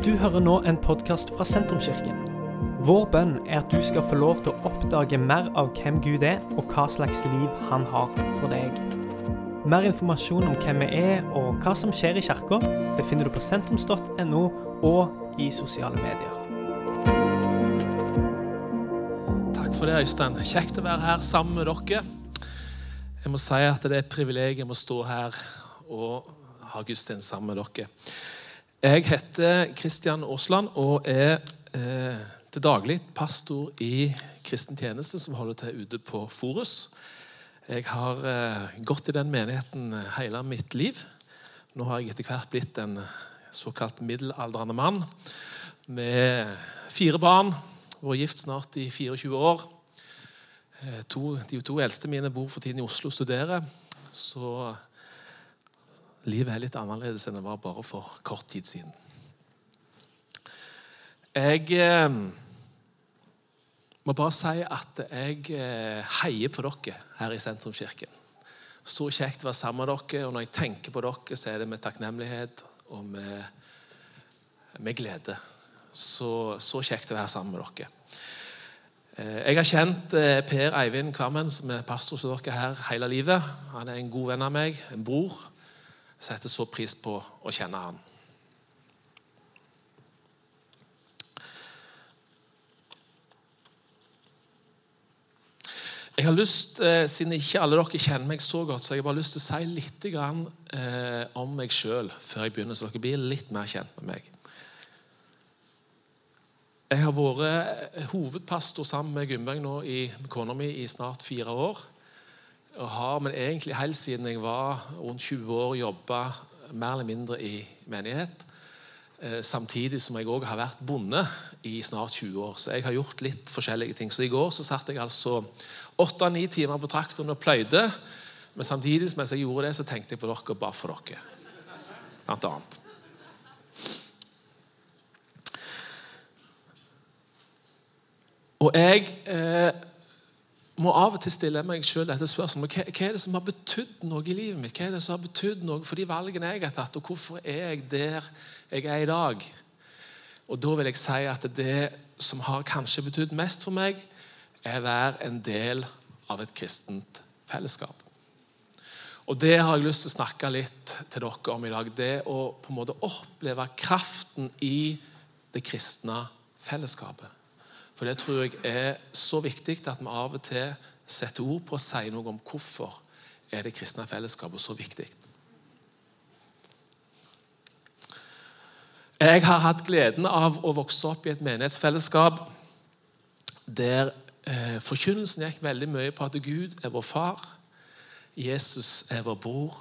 Du hører nå en podkast fra Sentrumskirken. Vår bønn er at du skal få lov til å oppdage mer av hvem Gud er, og hva slags liv han har for deg. Mer informasjon om hvem vi er og hva som skjer i kirka, befinner du på sentrums.no og i sosiale medier. Takk for det, Øystein. Kjekt å være her sammen med dere. Jeg må si at det er et privilegium å stå her og ha gudstjeneste sammen med dere. Jeg heter Kristian Aasland og er eh, til daglig pastor i kristen tjeneste som holder til ute på Forus. Jeg har eh, gått i den menigheten hele mitt liv. Nå har jeg etter hvert blitt en såkalt middelaldrende mann med fire barn. Vært gift snart i 24 år. Eh, to, de to eldste mine bor for tiden i Oslo og studerer. Så livet er litt annerledes enn det var bare for kort tid siden. Jeg eh, må bare si at jeg eh, heier på dere her i Sentrumskirken. Så kjekt å være sammen med dere, og når jeg tenker på dere, så er det med takknemlighet og med, med glede. Så, så kjekt å være sammen med dere. Eh, jeg har kjent eh, Per Eivind Kvammen, som er pastor hos dere her hele livet. Han er en god venn av meg, en bror setter så pris på å kjenne han. Jeg har lyst, eh, Siden ikke alle dere kjenner meg så godt, så jeg har bare lyst til å si litt eh, om meg sjøl før jeg begynner, så dere blir litt mer kjent med meg. Jeg har vært hovedpastor sammen med Gunnberg nå i kona mi i snart fire år og har, men egentlig helt siden jeg var rundt 20 år, jobba mer eller mindre i menighet. Eh, samtidig som jeg òg har vært bonde i snart 20 år. Så jeg har gjort litt forskjellige ting. Så i går så satt jeg altså åtte-ni timer på traktoren og pløyde. Men samtidig mens jeg gjorde det, så tenkte jeg på dere bare for dere. Blant annet. Og jeg eh, må av og til stille meg selv dette spørsmålet. Hva er det som har betydd noe i livet mitt? Hva er det som har betydd noe for de valgene jeg har tatt, og hvorfor er jeg der jeg er i dag? Og Da vil jeg si at det som har kanskje betydd mest for meg, er å være en del av et kristent fellesskap. Og Det har jeg lyst til å snakke litt til dere om i dag. Det å på en måte oppleve kraften i det kristne fellesskapet. For det tror jeg er så viktig at vi av og til setter ord på og sier noe om hvorfor er det kristne fellesskapet så viktig. Jeg har hatt gleden av å vokse opp i et menighetsfellesskap der eh, forkynnelsen gikk veldig mye på at Gud er vår far, Jesus er vår bror,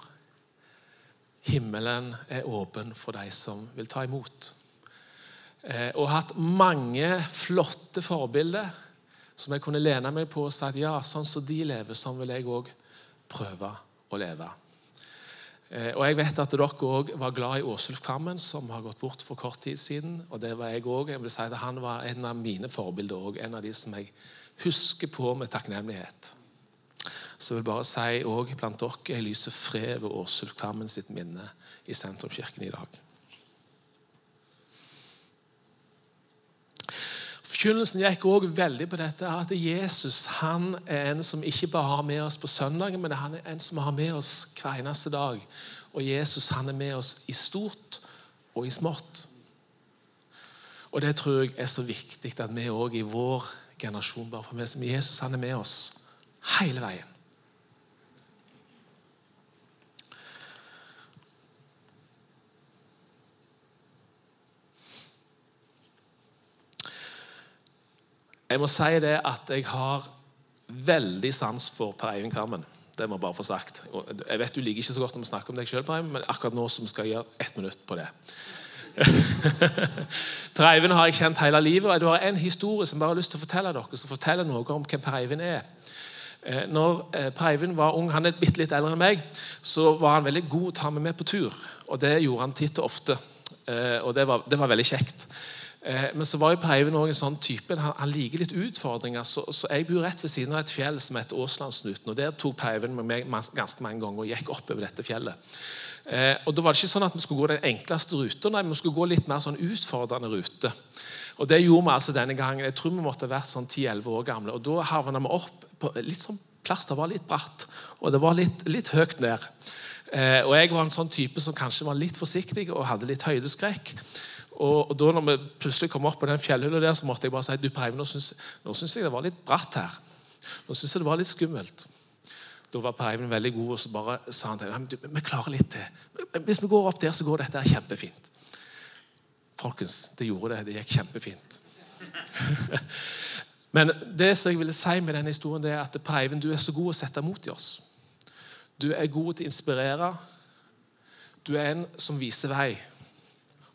himmelen er åpen for de som vil ta imot. Eh, og hatt mange flotte forbilder som jeg kunne lene meg på og si at ja, sånn som de lever, sånn vil jeg òg prøve å leve. Eh, og Jeg vet at dere òg var glad i Åsulf Kvammen, som har gått bort for kort tid siden. og det var jeg også. Jeg vil si at Han var en av mine forbilder òg. En av de som jeg husker på med takknemlighet. Så jeg vil bare si òg blant dere jeg lyser fred ved Åsulf Kvammen sitt minne i Sentrumskirken i dag. Forkynnelsen gikk også veldig på dette at Jesus han er en som ikke bare har med oss på søndagen, men han er en som har med oss hver eneste dag. Og Jesus han er med oss i stort og i smått. Og Det tror jeg er så viktig at vi òg i vår generasjon bare får med oss. Jesus han er med oss hele veien. Jeg må si det at jeg har veldig sans for Per Eivind Karmen. Det må jeg bare få sagt. Jeg vet Du liker ikke så godt når vi snakker om deg sjøl, men akkurat nå så skal jeg gjøre ett minutt på det. per Eivind har jeg kjent hele livet, og jeg har en historie som jeg bare har lyst til å fortelle dere, som forteller noe om hvem Per Eivind er. Eh, når eh, Per Eivind var ung, han er bitte litt eldre enn meg, så var han veldig god å ta med meg på tur. Og det gjorde han titt og ofte. Eh, og det var, det var veldig kjekt. Eh, men så var jo Per Eivind en sånn type. Han, han, liker litt utfordringer. Så, så, jeg bor rett ved siden av et fjell som heter Åslandsnuten. og Der tok Per Eivind med meg ganske mange ganger og gikk oppover dette fjellet. Eh, og Da var det ikke sånn at vi skulle gå den enkleste ruta, nei, vi skulle gå litt mer sånn utfordrende rute. Og Det gjorde vi altså denne gangen. Jeg tror vi måtte ha vært sånn 10-11 år gamle. og Da havna vi opp på litt sånn plass det var litt bratt, og det var litt, litt høyt ned. Eh, og Jeg var en sånn type som kanskje var litt forsiktig og hadde litt høydeskrekk. Og, og da når vi plutselig kom opp på den fjellhylla der, så måtte jeg bare si du Preiv, nå syns jeg det var litt bratt her. Nå syns jeg det var litt skummelt. Da var Per Eivind veldig god, og så bare sa han til ham vi klarer litt til. Hvis vi går opp der, så går dette kjempefint. Folkens, det gjorde det. Det gikk kjempefint. Men det som jeg ville si med denne historien, det er at Per Eivind, du er så god å sette mot i oss. Du er god til å inspirere. Du er en som viser vei.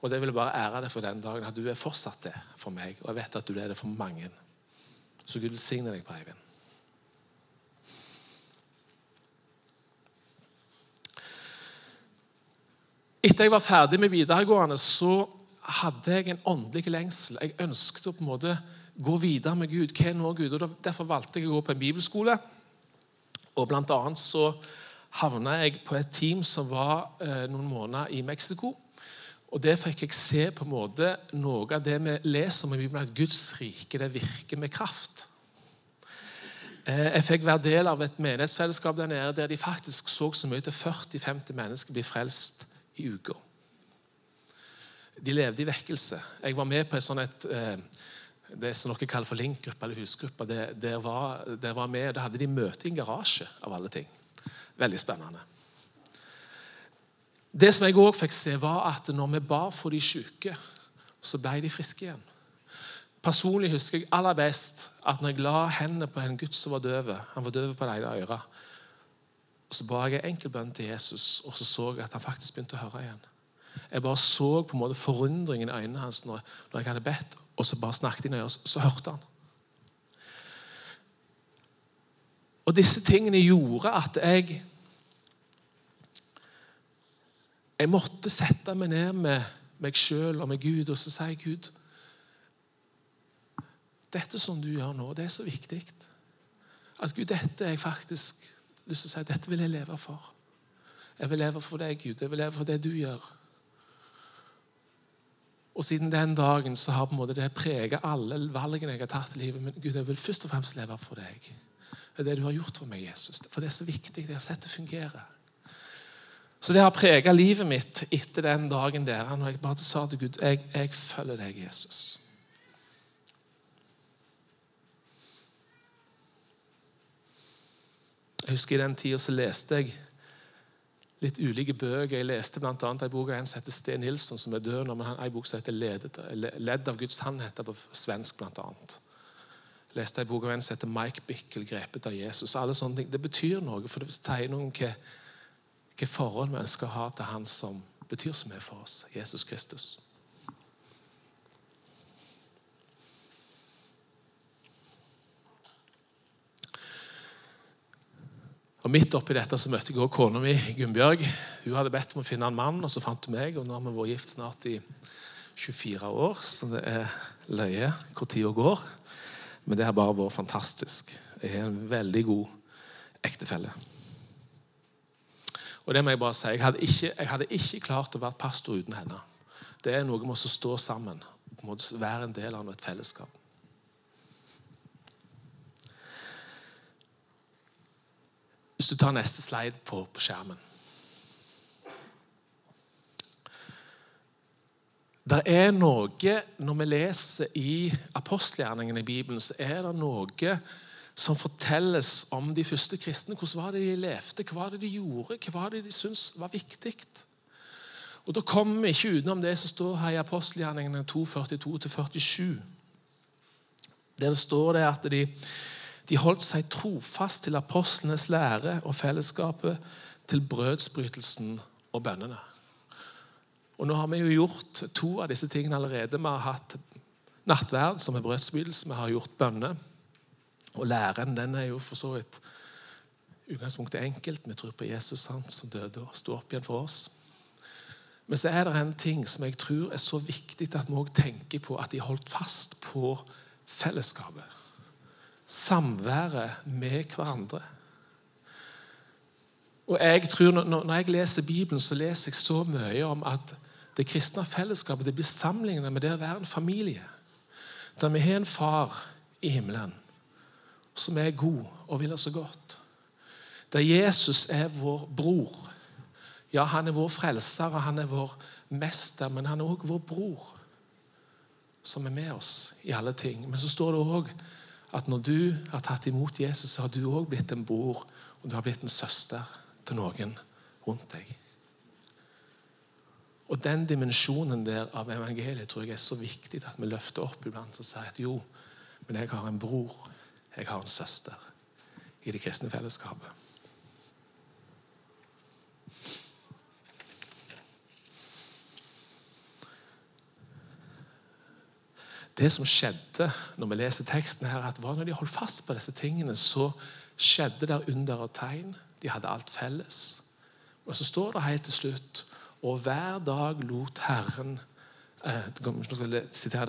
Og det vil jeg bare ære deg for den dagen, at du er fortsatt det for meg. Og jeg vet at du er det for mange. Så Gud velsigne deg, på Eivind. Etter jeg var ferdig med videregående, så hadde jeg en åndelig lengsel. Jeg ønsket å på en måte gå videre med Gud. Hva er nå Gud? Og Derfor valgte jeg å gå på en bibelskole. Og Blant annet så havna jeg på et team som var eh, noen måneder i Mexico. Og Der fikk jeg se på en måte noe av det vi leser om i Bibelen, at Guds rike det virker med kraft. Eh, jeg fikk være del av et menighetsfellesskap der nede der de faktisk så så mye til 40-50 mennesker bli frelst i uka. De levde i vekkelse. Jeg var med på et sånt et, eh, det som dere kaller for link-gruppe eller husgruppe. Der, der, var, der med, Da hadde de møte i en garasje, av alle ting. Veldig spennende. Det som jeg òg fikk se, var at når vi ba for de syke, så ble de friske igjen. Personlig husker jeg aller best at når jeg la hendene på en gutt som var døv Han var døv på det ene øret. Så ba jeg en enkel bønn til Jesus, og så så jeg at han faktisk begynte å høre igjen. Jeg bare så på en måte forundringen i øynene hans når, jeg hadde bedt, og så bare snakket i øret, så, så hørte han. Og disse tingene gjorde at jeg Jeg måtte sette meg ned med meg sjøl og med Gud og så si Gud Dette som du gjør nå, det er så viktig. At Gud, dette er jeg faktisk lyst til å si dette vil jeg leve for. Jeg vil leve for deg, Gud. Jeg vil leve for det du gjør. Og siden den dagen så har på en måte det preget alle valgene jeg har tatt i livet. Men Gud, jeg vil først og fremst leve for deg. Det du har gjort for meg, Jesus. For det er så viktig. Jeg har sett det fungere. Så det har preget livet mitt etter den dagen der. Når jeg bare sa til Gud jeg, jeg følger deg, Jesus. Jeg husker I den tida leste jeg litt ulike bøker. Jeg leste bl.a. en bok av en som heter Sten Nilsson, som er død nå. men En bok som heter 'Ledd av Guds sannheter' på svensk, bl.a. Jeg leste en bok av en som heter Mike Bickel, 'Grepet av Jesus'. alle sånne ting. Det betyr noe, for det sier noe om hva, hva forhold vi ønsker å ha til Han som betyr så mye for oss, Jesus Kristus. Og Midt oppi dette så møtte jeg også kona mi, Gunnbjørg. Hun hadde bedt om å finne en mann, og så fant hun meg. og Nå har vi vært gift snart i 24 år, så det er løye hvor tida går. Men det har bare vært fantastisk. Jeg er en veldig god ektefelle. Og det må Jeg bare si, jeg hadde ikke, jeg hadde ikke klart å være pastor uten henne. Det er noe med å stå sammen, må være en del av et fellesskap. Hvis du tar neste slide på, på skjermen. Det er noe, Når vi leser i apostelgjerningene i Bibelen, så er det noe som fortelles om de første kristne. Hvordan var det de levde, hva var det de gjorde, hva var det de syntes var viktig? Og Da kommer vi ikke utenom det som står her i apostelgjerningene 2.42-47. Der står det at de de holdt seg trofast til apostlenes lære og fellesskapet, til brødsbrytelsen og bønnene. Og Nå har vi jo gjort to av disse tingene allerede. Vi har hatt nattverd, som er brødsbrytelse. Vi har gjort bønner. Og læren den er jo for så vidt utgangspunktet enkelt. Vi tror på Jesus han som døde og sto opp igjen for oss. Men så er det en ting som jeg tror er så viktig at vi også tenker på at de holdt fast på fellesskapet samværet med hverandre. Og jeg tror, Når jeg leser Bibelen, så leser jeg så mye om at det kristne fellesskapet det blir sammenlignet med det å være en familie. Der vi har en far i himmelen som er god og vil oss så godt. Der Jesus er vår bror. Ja, han er vår frelser og han er vår mester, men han er òg vår bror, som er med oss i alle ting. Men så står det òg at når du har tatt imot Jesus, så har du òg blitt en bror og du har blitt en søster til noen rundt deg. Og Den dimensjonen der av evangeliet tror jeg er så viktig at vi løfter opp iblant og sier at jo, men jeg har en bror, jeg har en søster i det kristne fellesskapet. Det som skjedde når vi leser teksten her, at var når de holdt fast på disse tingene, så skjedde det under og tegn. De hadde alt felles. Og så står det helt til slutt Og hver dag lot Herren eh, det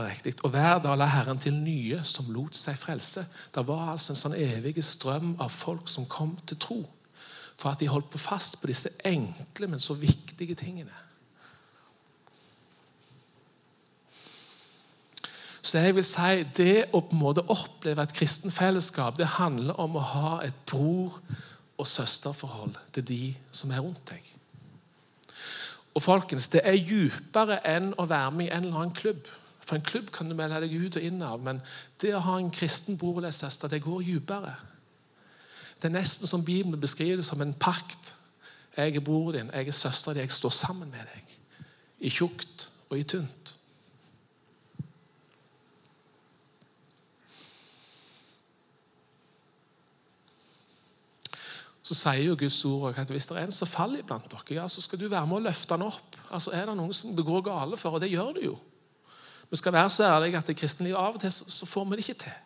riktig, Og hver dag la Herren til nye som lot seg frelse. Det var altså en sånn evig strøm av folk som kom til tro. For at de holdt på fast på disse enkle, men så viktige tingene. Så jeg vil si Det å på en måte oppleve et kristen fellesskap det handler om å ha et bror- og søsterforhold til de som er rundt deg. Og folkens, Det er djupere enn å være med i en eller annen klubb. For En klubb kan du melde deg ut og inn av, men det å ha en kristen bror eller søster det går djupere. Det er nesten som Bibelen beskriver det som en pakt. Jeg er bror din, jeg er søsteren din, jeg står sammen med deg. I tjukt og i tynt. Så sier jo Guds ord at hvis det er en som faller iblant dere, ja, så skal du være med å løfte han opp. Altså Er det noen som det går gale for? Og det gjør det jo. Vi skal være så ærlige at i kristenlivet av og til så, så, får vi det ikke til.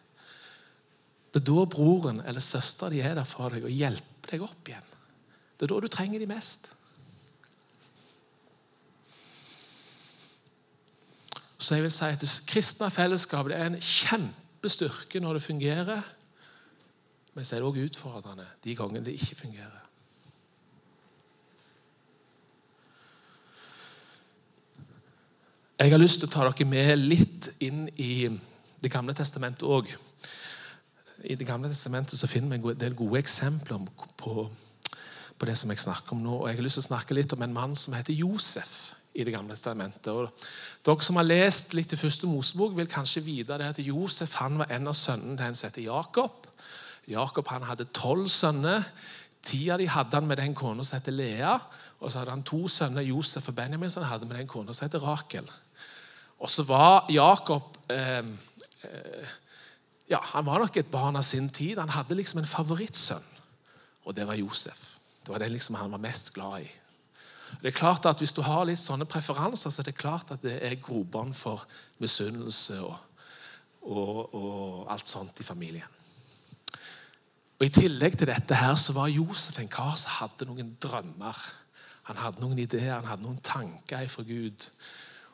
Det er da broren eller søstera de er der for deg og hjelper deg opp igjen. Det er da du trenger de mest. Så jeg vil si at Det kristne fellesskapet er en kjempestyrke når det fungerer. Men så er det òg utfordrende de gangene det ikke fungerer. Jeg har lyst til å ta dere med litt inn i Det gamle testamentet òg. I Det gamle testamentet så finner vi en del gode eksempler på, på, det som jeg snakker om nå. Og Jeg har lyst til å snakke litt om en mann som heter Josef i Det gamle testamentet. Og dere som har lest litt i første Mosebok, vil kanskje vite det at Josef han var en av sønnene til en som heter Jakob. Jakob han hadde tolv sønner. Ti av dem hadde han med den kona som heter Lea. Og så hadde han to sønner, Josef og Benjamin, som han hadde med den kona som heter Rakel. Og så var Jakob eh, eh, ja, Han var nok et barn av sin tid. Han hadde liksom en favorittsønn, og det var Josef. Det var den liksom han var mest glad i. Det er klart at Hvis du har litt sånne preferanser, så er det klart at det er grobånd for misunnelse og, og, og alt sånt i familien. Og I tillegg til dette her så var Josef en kar som hadde noen drømmer. Han hadde noen ideer, han hadde noen tanker fra Gud.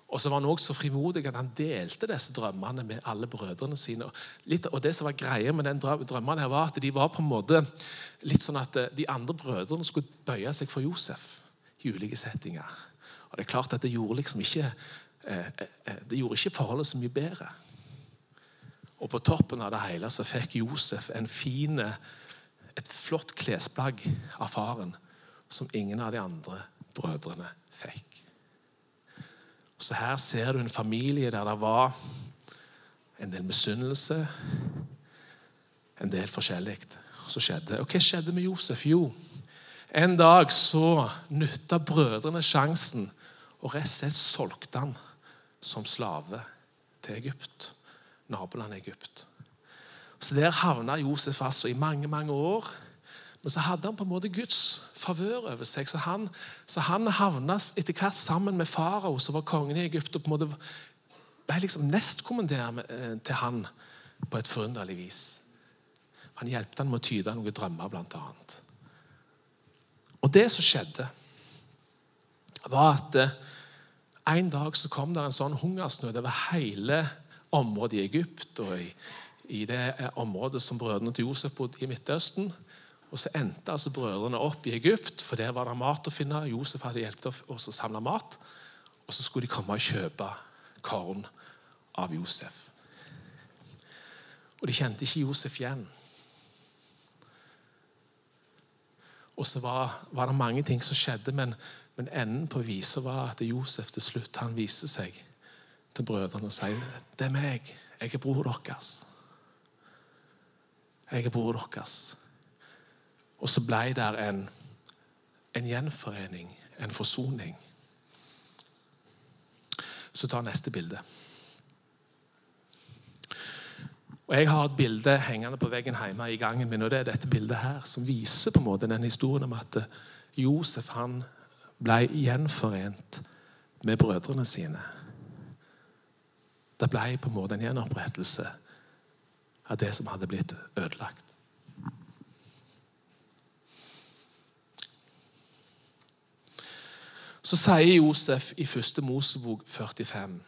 Og så var han også så frimodig at han delte disse drømmene med alle brødrene sine. Litt, og det som var greia med den drømmene her var at de var på en måte litt sånn at eh, de andre brødrene skulle bøye seg for Josef i ulike settinger. Og det er klart at det gjorde liksom ikke eh, eh, det gjorde ikke forholdet så mye bedre. Og på toppen av det hele så fikk Josef en fine, et flott klesplagg av faren som ingen av de andre brødrene fikk. Så her ser du en familie der det var en del misunnelse, en del forskjellig som skjedde. Og hva skjedde med Josef? Jo, en dag så nytta brødrene sjansen og rett og slett solgte han som slave til Egypt nabolandet Egypt. Så Der havna Josef altså i mange mange år. Men så hadde han på en måte Guds favør over seg. Så han, så han havna etter hvert sammen med farao, som var kongen i Egypt, og på en måte ble liksom nestkommanderende eh, til han på et forunderlig vis. Han hjelpte han med å tyde noen drømmer, annet. Og det som skjedde, var at eh, en dag så kom det en sånn hungersnød over hele området i Egypt og i, i det området som brødrene til Josef bodde i Midtøsten. Og så endte altså brødrene opp i Egypt, for der var det mat å finne. Josef hadde hjulpet oss å samle mat. Og så skulle de komme og kjøpe korn av Josef. Og de kjente ikke Josef igjen. Og så var, var, det mange ting som skjedde, men, men enden på visa var at Josef til slutt han viste seg til brødrene og sier det er meg. Jeg er bror deres. Jeg er bror deres. Og så ble det en, en gjenforening, en forsoning. Så ta neste bilde. Og Jeg har et bilde hengende på veggen hjemme i gangen min, og det er dette bildet her, som viser på en måte den historien om at Josef han ble gjenforent med brødrene sine. Det ble på en måte en gjenopprettelse av det som hadde blitt ødelagt. Så sier Josef i første Mosebok 45.: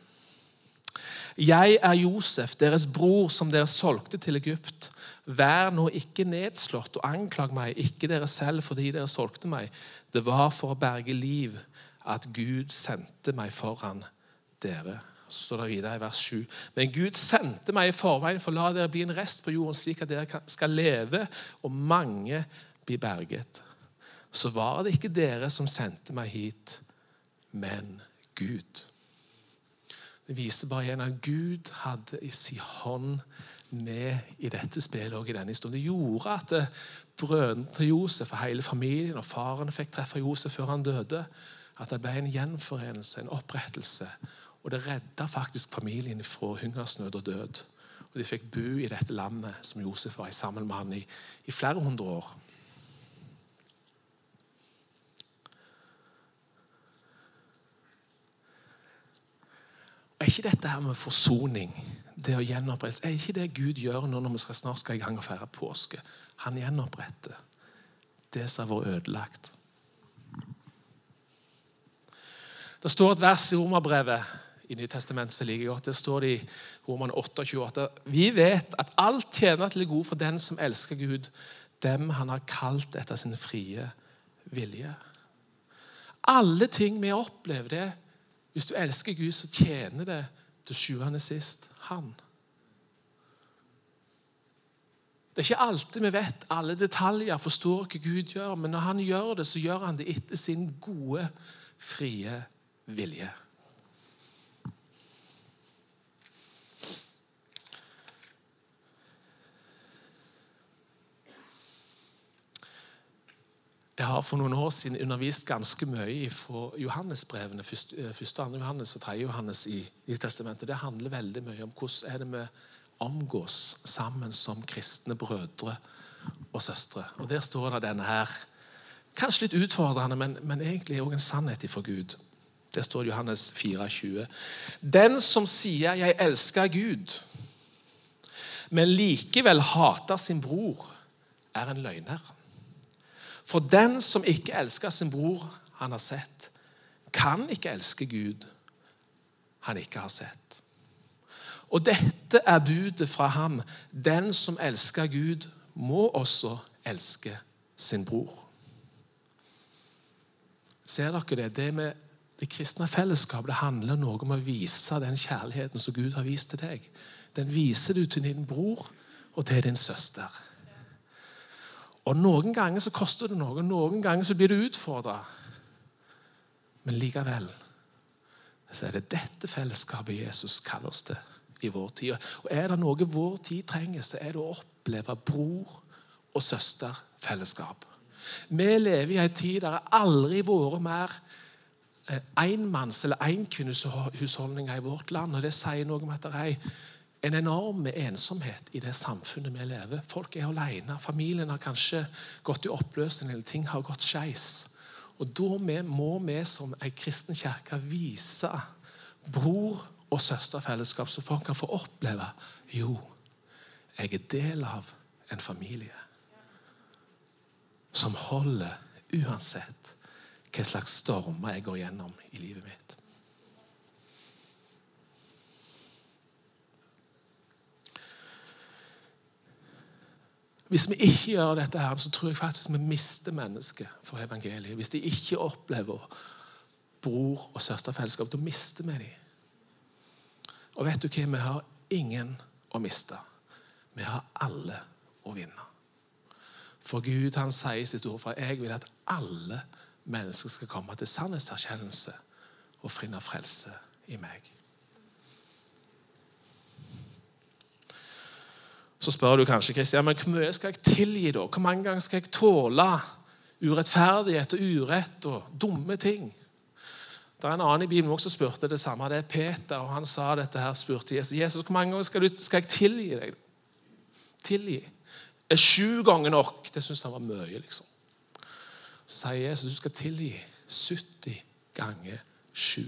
Jeg er Josef, deres bror, som dere solgte til Egypt. Vær nå ikke nedslått og anklag meg, ikke dere selv fordi dere solgte meg. Det var for å berge liv at Gud sendte meg foran dere. Så står det videre i vers 7. Men Gud sendte meg i forveien for å la dere bli en rest på jorden, slik at dere skal leve, og mange blir berget. Så var det ikke dere som sendte meg hit, men Gud. Det viser bare igjen at Gud hadde i sin hånd med i dette spillet og i denne historien. Det gjorde at eh, brødrene til Josef og hele familien og faren fikk treffe Josef før han døde. At det ble en gjenforenelse, en opprettelse. Og det redda faktisk familien fra hungersnød og død. Og De fikk bo i dette landet som Josef var sammen med han i, i flere hundre år. Er ikke dette her med forsoning, det å gjenopprette, er ikke det Gud gjør nå når vi skal snart skal i gang og feire påske? Han gjenoppretter det som har vært ødelagt. Det står et vers i Romerbrevet i Nytestamentet like godt. Det står det i Roman 28. Vi vet at alt tjener til det gode for den som elsker Gud, dem han har kalt etter sin frie vilje. Alle ting vi opplever, det hvis du elsker Gud, så tjener det til sjuende sist Han. Det er ikke alltid vi vet alle detaljer, forstår hva Gud gjør, men når han gjør det, så gjør han det etter sin gode, frie vilje. Jeg har for noen år siden undervist ganske mye fra Johannesbrevene, eh, første andre Johannes og tredje Johannes i, i testamentet. Det handler veldig mye om hvordan er det vi omgås sammen som kristne brødre og søstre. Og Der står det denne her, kanskje litt utfordrende, men, men egentlig òg en sannhet ifra Gud. Det står Johannes 4,20. Den som sier 'jeg elsker Gud', men likevel hater sin bror, er en løgner. For den som ikke elsker sin bror han har sett, kan ikke elske Gud han ikke har sett. Og dette er budet fra ham. Den som elsker Gud, må også elske sin bror. Ser dere det? Det med det kristne fellesskapet handler noe om å vise den kjærligheten som Gud har vist til deg. Den viser du til din bror og til din søster. Og Noen ganger så koster det noe, noen ganger så blir du utfordra. Men likevel så er det dette fellesskapet Jesus kaller oss til i vår tid. Og Er det noe vår tid trenger, så er det å oppleve bror- og søsterfellesskap. Vi lever i en tid der det aldri har vært mer eh, enmanns- eller enkvinneshusholdninger i vårt land. og Det sier noe om at det er en enorm ensomhet i det samfunnet vi lever. Folk er alene. Familien har kanskje gått i oppløsning, eller ting har gått skeis. Og Da må vi som en kristen kirke vise bror- og søsterfellesskap, så folk kan få oppleve jo, jeg er del av en familie som holder uansett hva slags stormer jeg går gjennom i livet mitt. Hvis vi ikke gjør dette, her, så tror jeg faktisk vi mister mennesket for evangeliet. Hvis de ikke opplever bror- og søsterfellesskap, da mister vi dem. Og vet du hva? Vi har ingen å miste. Vi har alle å vinne. For Gud han sier sitt ord for jeg vil at alle mennesker skal komme til sannhetserkjennelse og finne frelse i meg. Så spør du kanskje Kristian, men hvor mye skal jeg tilgi da? Hvor mange ganger skal jeg tåle urettferdighet og urett og dumme ting? Det er en annen i Bibelen også spurte det samme. Det er Peter, og han sa dette her, spurte Jesus. Jesus, hvor mange ganger skal, du, skal jeg tilgi deg? Tilgi. Er sju ganger nok? Det syntes han var mye, liksom. Sier Jesus du skal tilgi 70 ganger 7.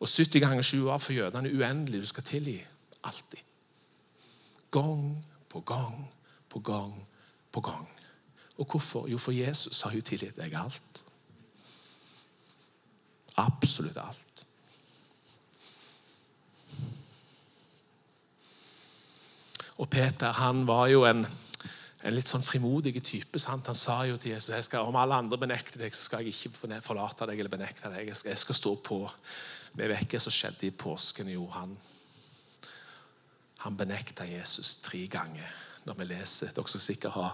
Og 70 ganger 7 var for jødene uendelig. Du skal tilgi alltid. Gang på gang på gang på gang. Og hvorfor? Jo, for Jesus har jo tilgitt deg alt. Absolutt alt. Og Peter han var jo en, en litt sånn frimodig type. Sant? Han sa jo til Jesus jeg skal, om alle andre benekter deg, så skal jeg ikke forlate deg eller benekte deg. Jeg skal, jeg skal stå på. Vi vet som skjedde i påsken. Jo, han, han benekta Jesus tre ganger. Når vi leser, Dere skal sikkert ha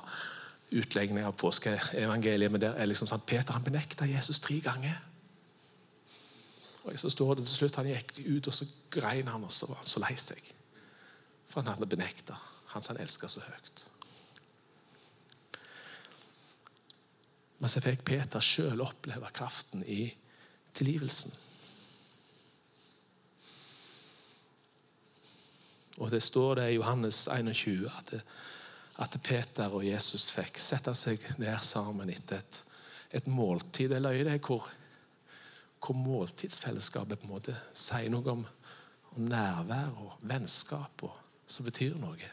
utlegninger av påskeevangeliet. Men det er liksom sånn, Peter han benekta Jesus tre ganger. Og så står det til slutt Han gikk ut, og så grein han, og så var han så lei seg. For han hadde benekta han som han elska så høyt. Men så fikk Peter sjøl oppleve kraften i tilgivelsen. Og Det står det i Johannes 21 at, det, at Peter og Jesus fikk sette seg ned sammen etter et, et måltid. Eller øye det hvor, hvor måltidsfellesskapet på en måte sier noe om, om nærvær og vennskap og, som betyr noe.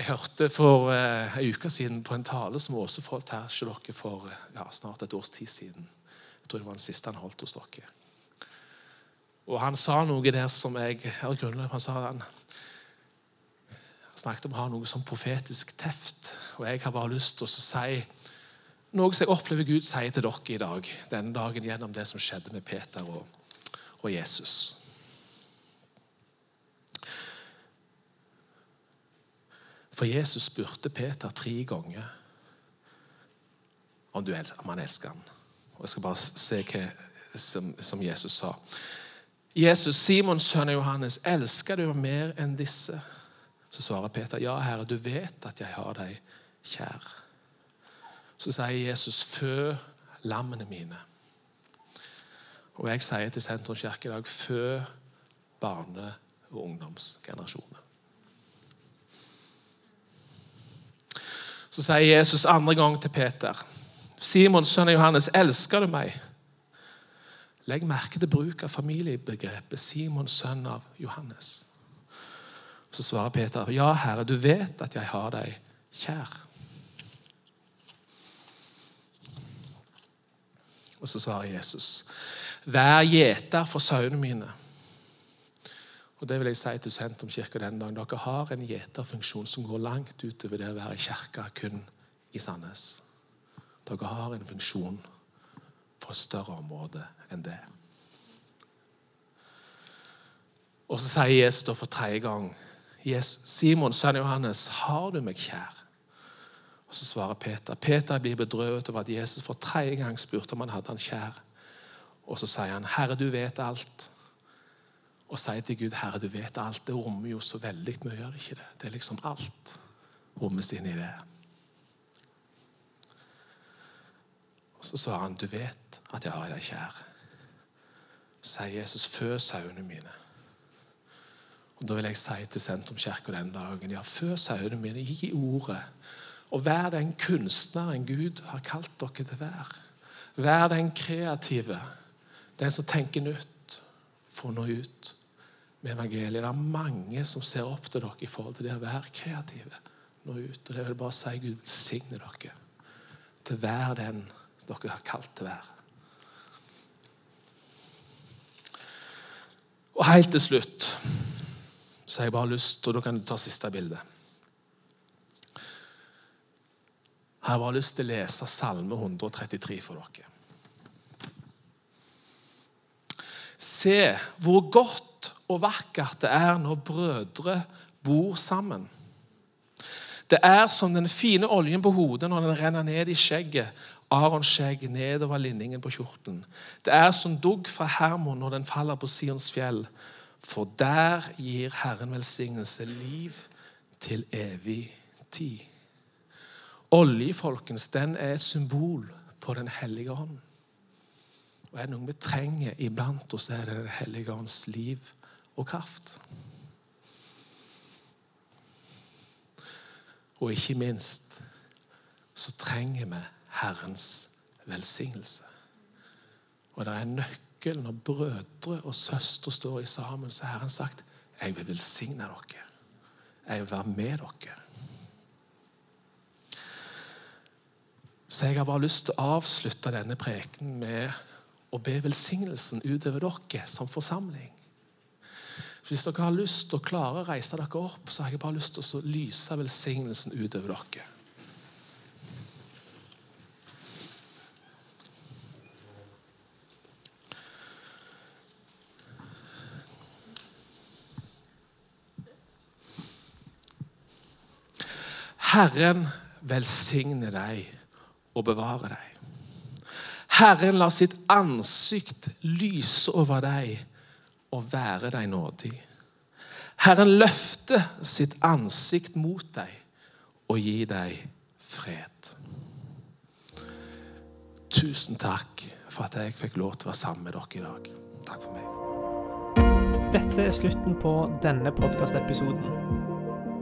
Jeg hørte for eh, en uke siden på en tale som Åse her dere for ja, snart et års tid siden. Jeg tror det var den siste han holdt hos dere. Og Han sa noe der som jeg har grunnlag Han sa han, han snakket om å ha noe som profetisk teft. Og jeg har bare lyst til å si noe som jeg opplever Gud sier til dere i dag, denne dagen gjennom det som skjedde med Peter og, og Jesus. For Jesus spurte Peter tre ganger om, elsker, om han elsker ham. Og Jeg skal bare se hva som, som Jesus sa. Jesus, Simons sønn Johannes, elsker du mer enn disse? Så svarer Peter, ja, Herre, du vet at jeg har deg kjær. Så sier Jesus, fø lammene mine. Og jeg sier til Sentrum kirke i dag, fø barne- og ungdomsgenerasjonen. Så sier Jesus andre gang til Peter, Simons sønn Johannes, elsker du meg? Legg merke til bruk av familiebegrepet Simon, sønn av Johannes. Så svarer Peter, ja, Herre, du vet at jeg har deg kjær. Og så svarer Jesus, vær gjeter for sauene mine. Og Det vil jeg si til Sentrumskirka den dagen. Dere har en gjeterfunksjon som går langt utover det å være i kirka kun i Sandnes. Dere har en funksjon for et større område enn det. Og så sier Jesus da for tredje gang Simon, sønn Johannes, har du meg kjær? Og Så svarer Peter. Peter blir bedrøvet over at Jesus for tredje gang spurte om han hadde han kjær. Og så sier han, 'Herre, du vet alt.' Og sier til Gud, 'Herre, du vet alt.' Det rommer jo så veldig mye, gjør det ikke det? Det er liksom alt rommes inn i det. Og Så svarer han, 'Du vet at jeg har deg kjær.' Sier Jesus, 'Fø sauene mine'. Og Da vil jeg si til Sentrumskirka den dagen, ja, fø sauene mine, gi ordet. Og vær den kunstneren Gud har kalt dere til å være. Vær den kreative, den som tenker nytt, får nå ut med evangeliet. Det er mange som ser opp til dere i forhold til det å være kreative. Nå ut. Og det vil bare si Gud velsigne dere til å være den dere har kalt til å være. Og helt til slutt Så har jeg bare lyst, og da kan du ta siste bilde. Jeg har bare lyst til å lese Salme 133 for dere. Se hvor godt og vakkert det er når brødre bor sammen. Det er som den fine oljen på hodet når den renner ned i skjegget. Arons skjegg nedover linningen på kjorten. Det er som dugg fra Hermon når den faller på Sions fjell. For der gir Herren velsignelse liv til evig tid. Olje, folkens, den er et symbol på Den hellige ånd. Og er det noe vi trenger iblant oss, er det Den hellige ånds liv og kraft. Og ikke minst så trenger vi Herrens velsignelse. Og det er en nøkkel når brødre og søstre står i sammen, så har Herren sagt jeg vil velsigne dere. Jeg vil være med dere. Så jeg har bare lyst til å avslutte denne prekenen med å be velsignelsen utover dere som forsamling. For Hvis dere har lyst til å klare å reise dere opp, så har jeg bare lyst til å lyse velsignelsen utover dere. Herren velsigne deg og bevare deg. Herren la sitt ansikt lyse over deg og være deg nådig. Herren løfte sitt ansikt mot deg og gi deg fred. Tusen takk for at jeg fikk lov til å være sammen med dere i dag. Takk for meg. Dette er slutten på denne podkastepisoden.